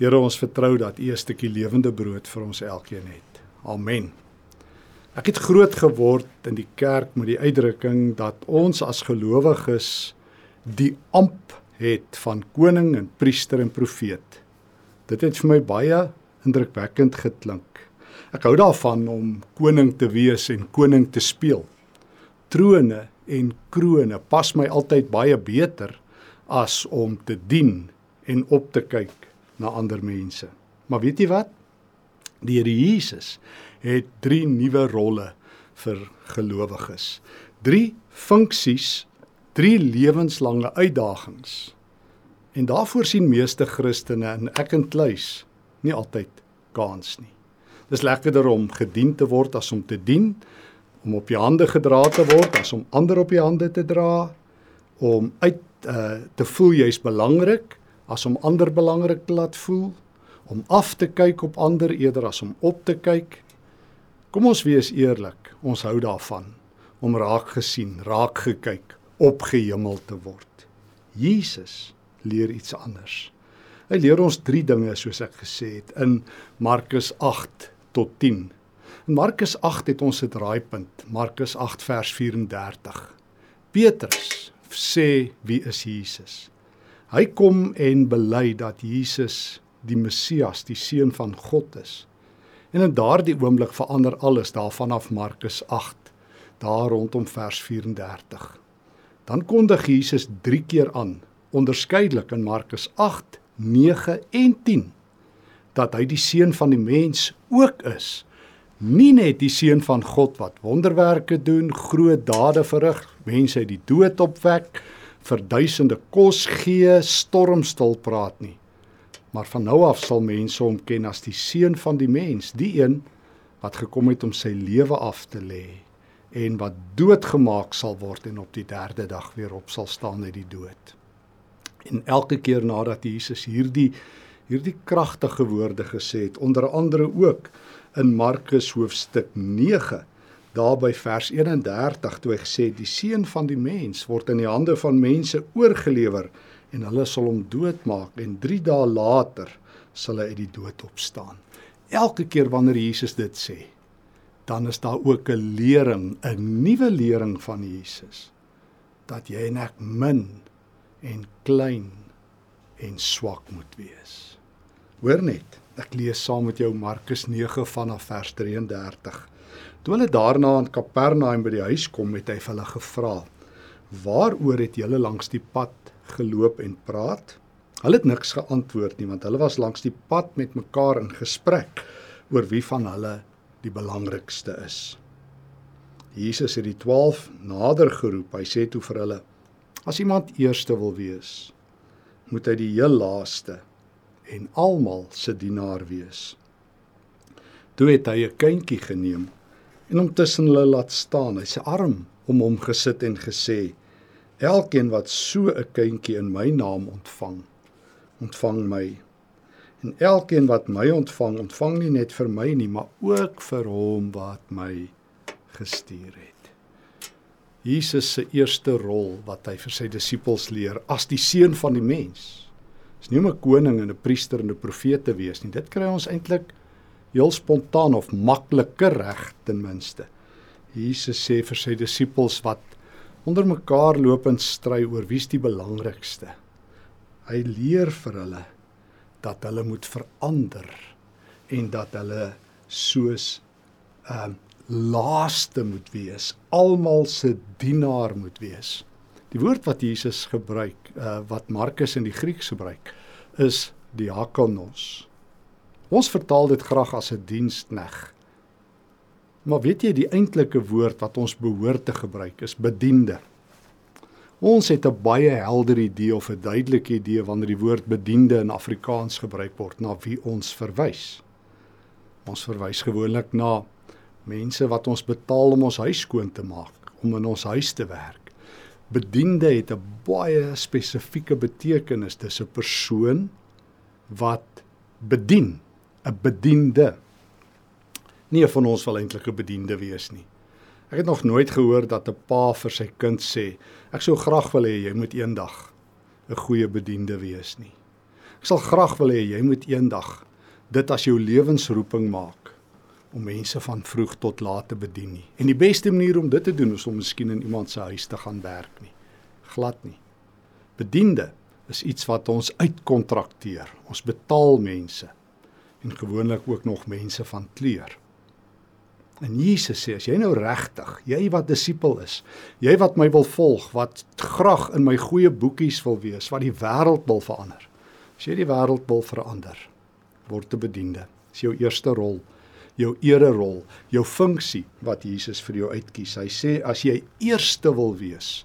Here ons vertrou dat U 'n stukkie lewende brood vir ons elkeen het. Amen. Ek het groot geword in die kerk met die uitdrukking dat ons as gelowiges die amp het van koning en priester en profeet. Dit het vir my baie indrukwekkend geklink. Ek hou daarvan om koning te wees en koning te speel. Trone en krone pas my altyd baie beter as om te dien en op te kyk na ander mense. Maar weet jy wat? Die Here Jesus het drie nuwe rolle vir gelowiges. Drie funksies, drie lewenslange uitdagings. En daarvoor sien meeste Christene en ek in kluis nie altyd kans nie. Dis lekkerder om gedien te word as om te dien, om op die hande gedra te word as om ander op die hande te dra, om uit uh, te voel jy's belangrik as om ander belangrik te laat voel, om af te kyk op ander eerder as om op te kyk. Kom ons wees eerlik, ons hou daarvan om raak gesien, raak gekyk, opgehemel te word. Jesus leer iets anders. Hy leer ons drie dinge soos ek gesê het in Markus 8 tot 10. In Markus 8 het ons dit raaipunt, Markus 8 vers 34. Petrus sê wie is Jesus? Hy kom en bely dat Jesus die Messias, die seun van God is. En in daardie oomblik verander alles daarvan af Markus 8 daar rondom vers 34. Dan kondig Jesus 3 keer aan onderskeidelik in Markus 8, 9 en 10 dat hy die seun van die mens ook is. Nie net die seun van God wat wonderwerke doen, groot dade verrig, mense uit die dood opwek, vir duisende kos gee, stormstil praat nie. Maar van nou af sal mense hom ken as die seun van die mens, die een wat gekom het om sy lewe af te lê en wat doodgemaak sal word en op die 3de dag weer op sal staan uit die dood. En elke keer nadat Jesus hierdie hierdie kragtige woorde gesê het, onder andere ook in Markus hoofstuk 9, daar by vers 31 toe hy gesê die seun van die mens word in die hande van mense oorgelewer en hulle sal hom doodmaak en 3 dae later sal hy uit die dood opstaan. Elke keer wanneer Jesus dit sê, dan is daar ook 'n lering, 'n nuwe lering van Jesus dat jy en ek min en klein en swak moet wees. Hoor net, ek lees saam met jou Markus 9 vanaf vers 33. Toe hulle daarna in Kapernaum by die huis kom, het hy vir hulle gevra: "Waaroor het julle langs die pad geloop en praat?" Hulle het niks geantwoord nie, want hulle was langs die pad met mekaar in gesprek oor wie van hulle die belangrikste is. Jesus het die 12 nader geroep. Hy sê toe vir hulle: As iemand eerste wil wees, moet hy die heel laaste en almal se dienaar wees. Toe het hy 'n kindjie geneem en hom tussen hulle laat staan. Hy se arm om hom gesit en gesê: Elkeen wat so 'n kindjie in my naam ontvang, ontvang my. En elkeen wat my ontvang, ontvang nie net vir my nie, maar ook vir hom wat my gestuur het. Jesus se eerste rol wat hy vir sy disippels leer as die seun van die mens. Is nie om 'n koning en 'n priester en 'n profeet te wees nie. Dit kry ons eintlik heel spontaan of makliker reg ten minste. Jesus sê vir sy disippels wat onder mekaar loop en stry oor wie's die belangrikste. Hy leer vir hulle dat hulle moet verander en dat hulle soos ehm uh, laaste moet wees, almal se dienaar moet wees. Die woord wat Jesus gebruik, uh, wat Markus in die Grieks gebruik, is diakonos. Ons vertaal dit graag as 'n dienskneg. Maar weet jy die eintlike woord wat ons behoort te gebruik is bediende. Ons het 'n baie helder idee of 'n duidelike idee wanneer die woord bediende in Afrikaans gebruik word na wie ons verwys. Ons verwys gewoonlik na mense wat ons betaal om ons huis skoon te maak, om in ons huis te werk. Bediende het 'n baie spesifieke betekenis. Dis 'n persoon wat bedien, 'n bediende. Nie van ons wil eintlik 'n bediende wees nie. Ek het nog nooit gehoor dat 'n pa vir sy kind sê, ek sou graag wil hê jy moet eendag 'n goeie bediende wees nie. Ek sal graag wil hê jy moet eendag dit as jou lewensroeping maak om mense van vroeg tot laat te bedien nie. En die beste manier om dit te doen is om miskien in iemand se huis te gaan werk nie. Glad nie. Bediende is iets wat ons uitkontrakteer. Ons betaal mense en gewoonlik ook nog mense van kleur. En Jesus sê as jy nou regtig, jy wat disipel is, jy wat my wil volg, wat graag in my goeie boekies wil wees, wat die wêreld wil verander. As jy die wêreld wil verander, word te bediende. Dis jou eerste rol, jou ere rol, jou funksie wat Jesus vir jou uitkies. Hy sê as jy eerste wil wees.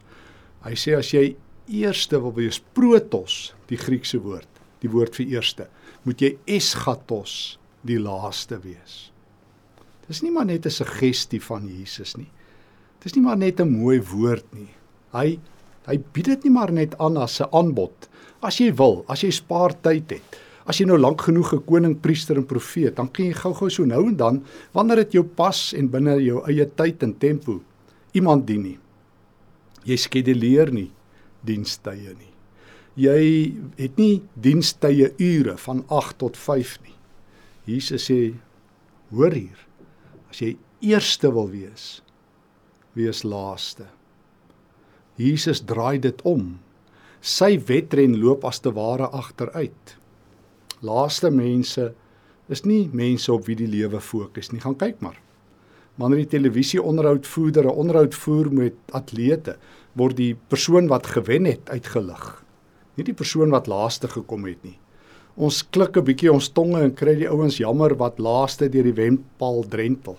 Hy sê as jy eerste wil wees, protos, die Griekse woord, die woord vir eerste, moet jy eschatos, die laaste wees. Dis nie maar net 'n suggestie van Jesus nie. Dis nie maar net 'n mooi woord nie. Hy hy bied dit nie maar net aan as 'n aanbod. As jy wil, as jy spaar tyd het, as jy nou lank genoeg 'n koning, priester en profeet, dan kan jy gou-gou so nou en dan wanneer dit jou pas en binne jou eie tyd en tempo iemand dien nie. Jy skeduleer nie dienstye nie. Jy het nie dienstye ure van 8 tot 5 nie. Jesus sê hoor hier As jy eerste wil wees, wees laaste. Jesus draai dit om. Sy wedren loop as te ware agteruit. Laaste mense is nie mense op wie die lewe fokus nie. Gaan kyk maar. Wanneer die televisie onderhoudvoerdere onderhoud voer met atlete, word die persoon wat gewen het uitgelig. Nie die persoon wat laaste gekom het nie ons klik 'n bietjie ons tonge en kry die ouens jammer wat laaste deur die wenpaal drentel.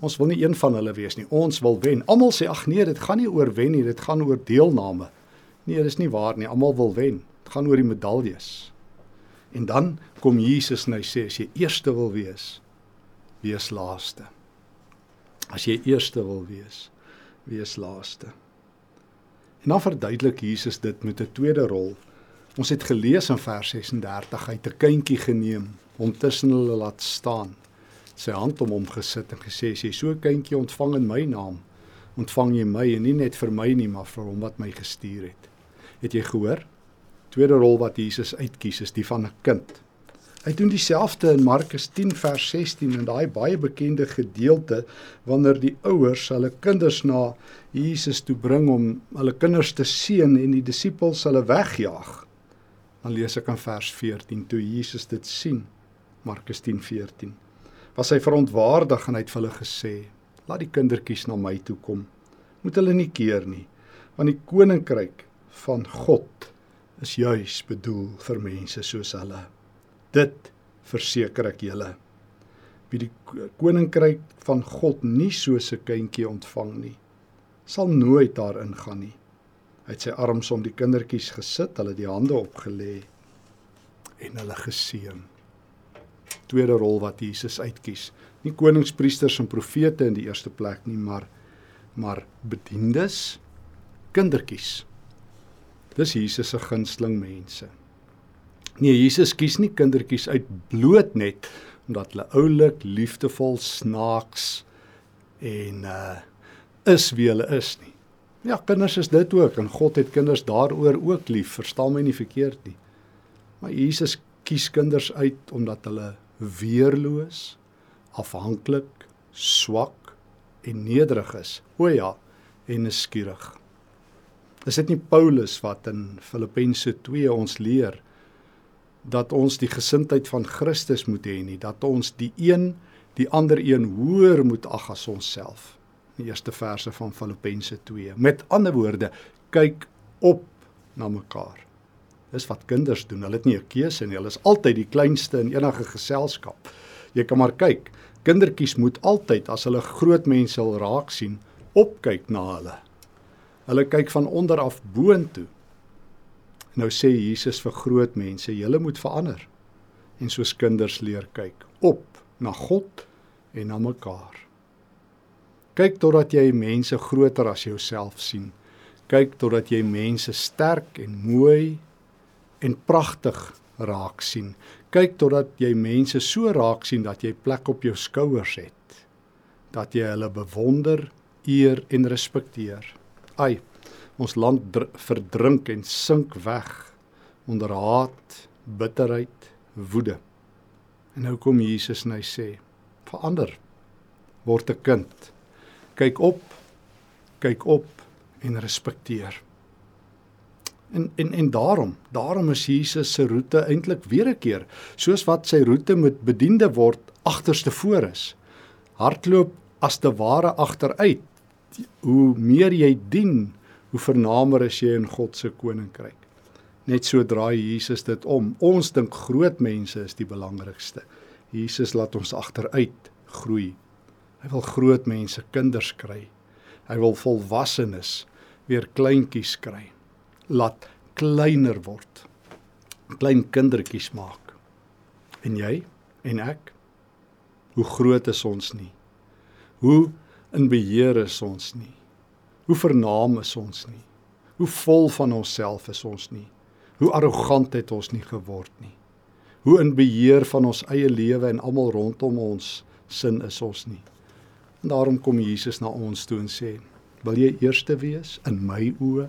Ons wil nie een van hulle wees nie. Ons wil wen. Almal sê ag nee, dit gaan nie oor wen nie, dit gaan oor deelname. Nee, dis nie waar nie. Almal wil wen. Dit gaan oor die medaljes. En dan kom Jesus en hy sê as jy eerste wil wees, wees laaste. As jy eerste wil wees, wees laaste. En dan verduidelik Jesus dit met 'n tweede rol Ons het gelees in vers 36 hy het 'n kindjie geneem, hom tussen hulle laat staan. Sy hand om hom gesit en gesê: "As jy so 'n kindjie ontvang in my naam, ontvang jy my en nie net vir my nie, maar vir hom wat my gestuur het." Het jy gehoor? Tweede rol wat Jesus uitkies is die van 'n kind. Hy doen dieselfde in Markus 10 vers 16 in daai baie bekende gedeelte wanneer die ouers hulle kinders na Jesus toe bring om hulle kinders te seën en die disippels hulle wegjaag. Dan lees ek in vers 14 toe Jesus dit sien. Markus 10:14. Was hy verontwaardig en hy het vir hulle gesê: "Laat die kindertjies na my toe kom. Moet hulle nie keer nie, want die koninkryk van God is juis bedoel vir mense soos hulle. Dit verseker ek julle. Wie die koninkryk van God nie soos 'n kindjie ontvang nie, sal nooit daarin gaan nie." Hy het sy arms om die kindertjies gesit, hulle die hande opgelê en hulle geseën. Tweede rol wat Jesus uitkies. Nie koningspriesters en profete in die eerste plek nie, maar maar bediendes, kindertjies. Dis Jesus se gunsteling mense. Nee, Jesus kies nie kindertjies uit bloot net omdat hulle oulik, liefdevol, snaaks en uh is wie hulle is nie. Ja, kinders is dit ook en God het kinders daaroor ook lief, verstaan my nie verkeerd nie. Maar Jesus kies kinders uit omdat hulle weerloos, afhanklik, swak en nederig is. O ja, en nuuskierig. Is dit nie Paulus wat in Filippense 2 ons leer dat ons die gesindheid van Christus moet hê nie, dat ons die een die ander een hoër moet ag as onsself die eerste verse van Filippense 2. Met ander woorde, kyk op na mekaar. Dis wat kinders doen. Hulle het nie 'n keuse nie. Hulle is altyd die kleinste in enige geselskap. Jy kan maar kyk. Kindertjies moet altyd as hulle groot mense wil raak sien, opkyk na hulle. Hulle kyk van onder af boontoe. Nou sê Jesus vir groot mense, julle moet verander en soos kinders leer kyk op na God en na mekaar. Kyk totdat jy mense groter as jouself sien. Kyk totdat jy mense sterk en mooi en pragtig raak sien. Kyk totdat jy mense so raak sien dat jy plek op jou skouers het. Dat jy hulle bewonder, eer en respekteer. Ai, ons land verdrink en sink weg onder haat, bitterheid, woede. En nou kom Jesus en hy sê: "Verander. Word 'n kind. Kyk op. Kyk op en respekteer." En en en daarom, daarom is Jesus se roete eintlik weer 'n keer, soos wat sy roete met bediende word agterste voor is. Hardloop as te ware agteruit. Hoe meer jy dien, hoe vernamer is jy in God se koninkryk. Net so draai Jesus dit om. Ons dink groot mense is die belangrikste. Jesus laat ons agteruit groei. Hy wil groot mense kinders kry. Hy wil volwassenes weer kleintjies kry. Laat kleiner word. Klein kindertjies maak. En jy en ek? Hoe groot is ons nie? Hoe in beheer is ons nie? Hoe vernaam is ons nie? Hoe vol van onsself is ons nie? Hoe arrogant het ons nie geword nie. Hoe in beheer van ons eie lewe en almal rondom ons sin is ons nie. En daarom kom Jesus na ons toe en sê: "Wil jy eerste wees in my oë?"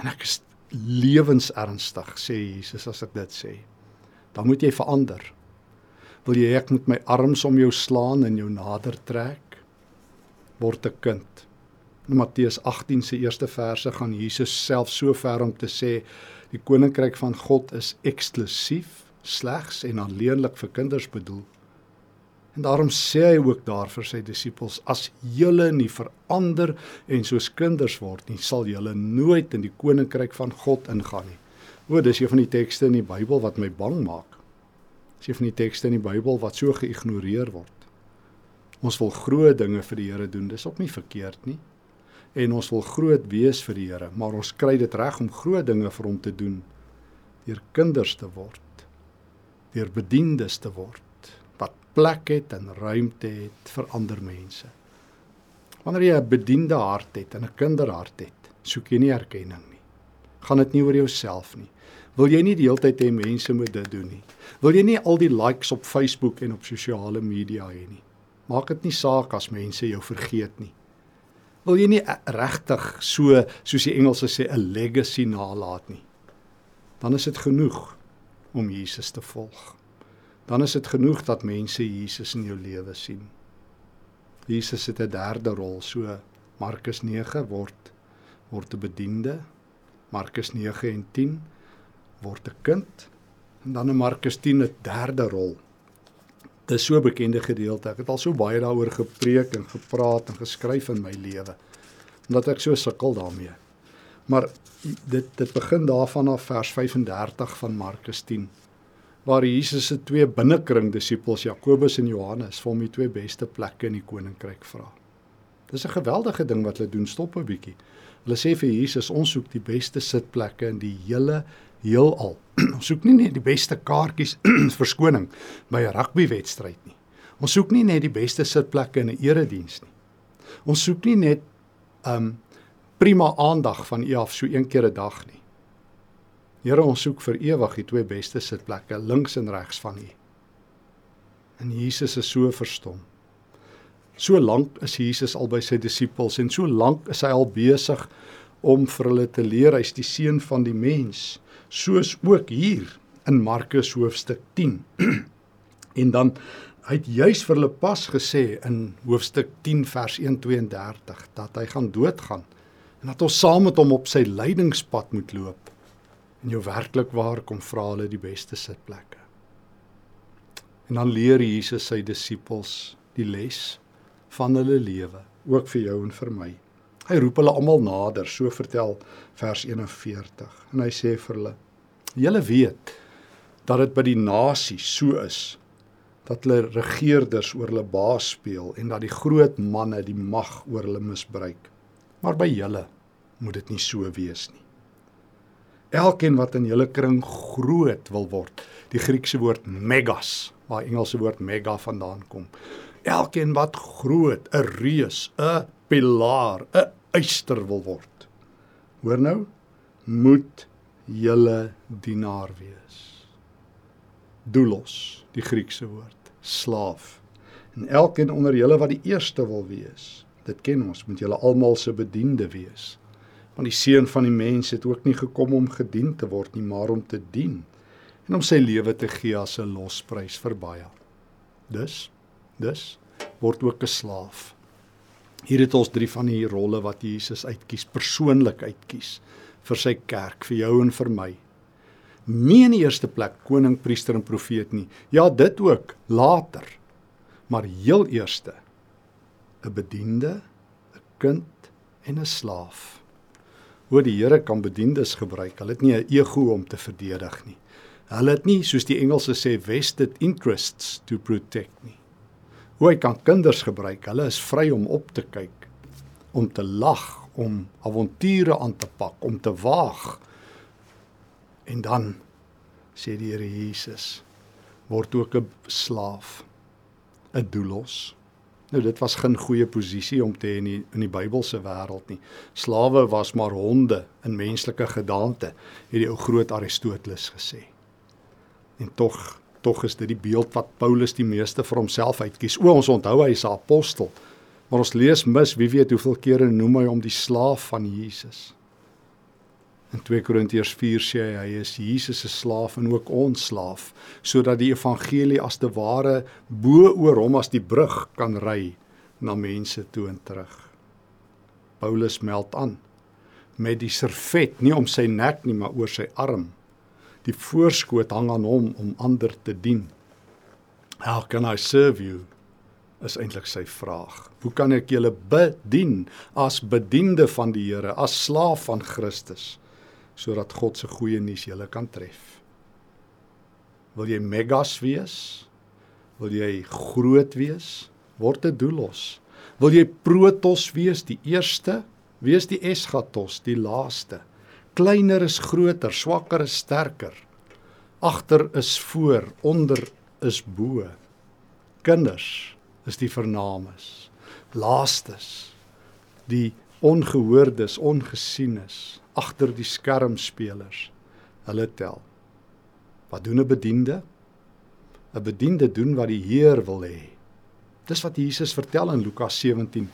En ek is lewensernstig sê Jesus as ek dit sê. Dan moet jy verander. Wil jy ek met my arms om jou slaan en jou nader trek? Word 'n kind. In Matteus 18 se eerste verse gaan Jesus self so ver om te sê Die koninkryk van God is eksklusief, slegs en alleenlik vir kinders bedoel. En daarom sê hy ook daar vir sy disippels: As julle nie verander en soos kinders word nie, sal julle nooit in die koninkryk van God ingaan nie. O, dis een van die tekste in die Bybel wat my bang maak. Dis een van die tekste in die Bybel wat so geïgnoreer word. Ons wil groot dinge vir die Here doen, dis ook nie verkeerd nie en ons wil groot wees vir die Here, maar ons kry dit reg om groot dinge vir hom te doen deur kinders te word, deur bediendes te word wat plek het en ruimte het vir ander mense. Wanneer jy 'n bediende hart het en 'n kinderhart het, soek jy nie erkenning nie. Gaan dit nie oor jouself nie. Wil jy nie die hele tyd hê mense moet dit doen nie? Wil jy nie al die likes op Facebook en op sosiale media hê nie? Maak dit nie saak as mense jou vergeet nie wil jy nie regtig so soos die Engelse sê 'n legacy nalat nie. Dan is dit genoeg om Jesus te volg. Dan is dit genoeg dat mense Jesus in jou lewe sien. Jesus het 'n derde rol, so Markus 9 word word 'n bediende. Markus 9 en 10 word 'n kind en dan in Markus 10 'n derde rol Dis so 'n bekende gedeelte. Ek het al so baie daaroor gepreek en gepraat en geskryf in my lewe. Omdat ek so sukkel daarmee. Maar dit dit begin daarvan af vers 35 van Markus 10 waar Jesus se twee binnekring disippels Jakobus en Johannes vir hom die twee beste plekke in die koninkryk vra. Dis 'n geweldige ding wat hulle doen. Stop 'n bietjie. Hulle sê vir Jesus, ons soek die beste sitplekke in die hele heelal. Ons soek nie net die beste kaartjies verskoning by 'n rugbywedstryd nie. Ons soek nie net die beste sitplekke in 'n erediens nie. Ons soek nie net um prima aandag van U af so een keer 'n dag nie. Here, ons soek vir ewig die twee beste sitplekke links en regs van U. En Jesus is so verstom. So lank is Jesus al by sy disippels en so lank is hy al besig om vir hulle te leer hy's die seun van die mens soos ook hier in Markus hoofstuk 10. en dan hy het juis vir hulle pas gesê in hoofstuk 10 vers 132 dat hy gaan doodgaan en dat ons saam met hom op sy lydingspad moet loop. En jou werklik waar kom vra hulle die beste sitplekke. En dan leer Jesus sy disippels die les van hulle lewe, ook vir jou en vir my. Hy roep hulle almal nader, so vertel vers 41. En hy sê vir hulle: "Julle weet dat dit by die nasies so is dat hulle regerders oor hulle baas speel en dat die groot manne die mag oor hulle misbruik. Maar by julle moet dit nie so wees nie. Elkeen wat in julle kring groot wil word, die Griekse woord megas, waar Engelse woord mega vandaan kom. Elkeen wat groot, 'n reus, 'n pilaar, 'n eyster wil word. Hoor nou, moet julle dienaar wees. Doulos, die Griekse woord, slaaf. En elkeen onder julle wat die eerste wil wees, dit ken ons, moet julle almal se bediende wees. Want die seun van die mens het ook nie gekom om gedien te word nie, maar om te dien en om sy lewe te gee as 'n losprys vir baie. Dus, dus word ook 'n slaaf. Hier het ons drie van die rolle wat Jesus uitkies, persoonlik uitkies vir sy kerk, vir jou en vir my. Nie in die eerste plek koning, priester en profeet nie. Ja, dit ook later. Maar heel eerste 'n bediende, 'n kind en 'n slaaf. Hoe die Here kan bediendes gebruik. Hulle het nie 'n ego om te verdedig nie. Hulle het nie soos die Engelse sê vested interests to protect nie. Hoe hy kan kinders gebruik. Hulle is vry om op te kyk, om te lag, om avonture aan te pak, om te waag. En dan sê die Here Jesus word ook 'n slaaf, 'n doelos. Nou dit was geen goeie posisie om te hê in die, in die Bybelse wêreld nie. Slawe was maar honde in menslike gedaante, het die ou groot Aristoteles gesê. En tog tog is dit die beeld wat Paulus die meeste vir homself uitkies. O ons onthou hy is 'n apostel. Maar ons lees mis, wie weet hoeveel kere noem hy hom die slaaf van Jesus. In 2 Korintiërs 4 sê hy hy is Jesus se slaaf en ook ons slaaf, sodat die evangelie as te ware bo oor hom as die brug kan ry na mense toe en terug. Paulus meld aan met die servet nie om sy nek nie, maar oor sy arm. Die voorskoot hang aan hom om ander te dien. How can I serve you? is eintlik sy vraag. Hoe kan ek julle bedien as bediende van die Here, as slaaf van Christus? sodat God se goeie nuus julle kan tref. Wil jy megas wees? Wil jy groot wees? Word 'n doelos. Wil jy protos wees, die eerste? Wees die eschatos, die laaste. Kleiner is groter, swakker is sterker. Agter is voor, onder is bo. Kinders is die vernaames. Laastes die ongehoordes, ongesienes agter die skermspelers. Hulle tel. Wat doen 'n bediende? 'n Bediende doen wat die Heer wil hê. Dis wat Jesus vertel in Lukas 17.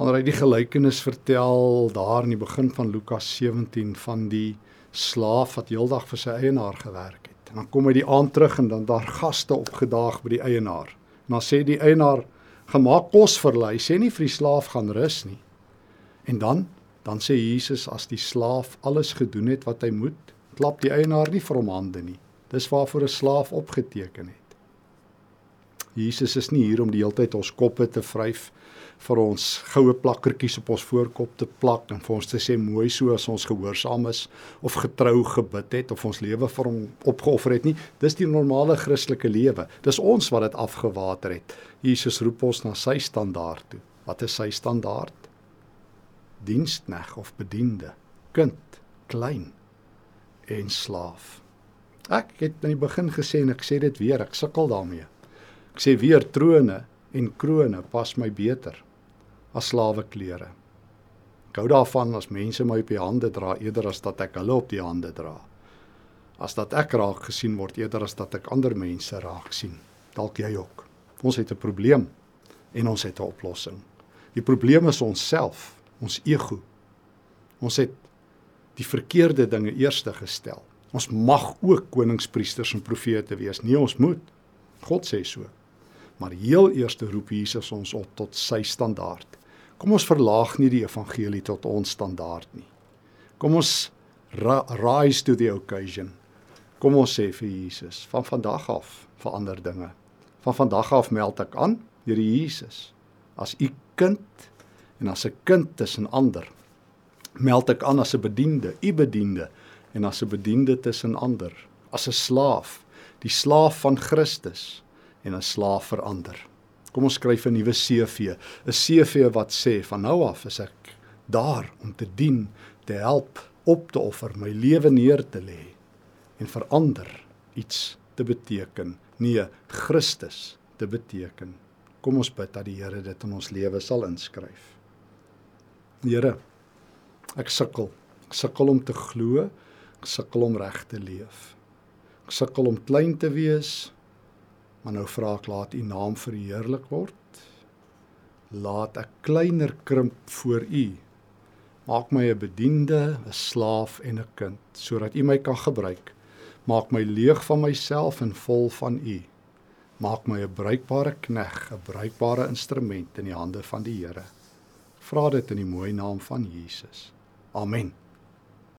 Wanneer hy die gelykenis vertel daar in die begin van Lukas 17 van die slaaf wat heeldag vir sy eienaar gewerk het. En dan kom hy die aand terug en dan daar gaste opgedaag by die eienaar. En dan sê die eienaar: "Gemaak kos vir hulle." Hy sê nie vir die slaaf gaan rus nie. En dan dan sê Jesus as die slaaf alles gedoen het wat hy moet, klap die eienaar nie vir hom hande nie. Dis waarvoor 'n slaaf opgeteken het. Jesus is nie hier om die hele tyd ons koppe te vryf vir ons goue plakkertjies op ons voorkop te plak en vir ons te sê mooi so as ons gehoorsaam is of getrou gebid het of ons lewe vir hom opgeoffer het nie. Dis die normale Christelike lewe. Dis ons wat dit afgewater het. Jesus roep ons na sy standaard toe. Wat is sy standaard? dienskneg of bediende, kind, klein en slaaf. Ek het in die begin gesê en ek sê dit weer, ek sukkel daarmee. Ek sê weer trone en krone pas my beter as slawe klere. Ek hou daarvan as mense my op die hande dra eerder as dat ek hulle op die hande dra. As dat ek raak gesien word eerder as dat ek ander mense raak sien. Dalk jy ook. Ons het 'n probleem en ons het 'n oplossing. Die probleem is onsself ons ego. Ons het die verkeerde dinge eerste gestel. Ons mag ook koningspriesters en profete wees. Nee, ons moet. God sê so. Maar heel eerste roep Jesus ons op tot sy standaard. Kom ons verlaag nie die evangelie tot ons standaard nie. Kom ons rise to the occasion. Kom ons sê vir Jesus, van vandag af verander dinge. Van vandag af meld ek aan, Here Jesus, as u kind en as 'n kind tussen ander meld ek aan as 'n bediende, u bediende en as 'n bediende tussen ander, as 'n slaaf, die slaaf van Christus en 'n slaaf vir ander. Kom ons skryf 'n nuwe CV, 'n CV wat sê van nou af is ek daar om te dien, te help, op te offer, my lewe neer te lê en vir ander iets te beteken, nee, Christus te beteken. Kom ons bid dat die Here dit in ons lewe sal inskryf. Here, ek sukkel. Ek sukkel om te glo. Ek sukkel om reg te leef. Ek sukkel om klein te wees. Maar nou vra ek laat U naam verheerlik word. Laat ek kleiner krimp voor U. Maak my 'n bediende, 'n slaaf en 'n kind sodat U my kan gebruik. Maak my leeg van myself en vol van U. Maak my 'n bruikbare knegg, 'n bruikbare instrument in die hande van die Here. Vra dit in die mooi naam van Jesus. Amen.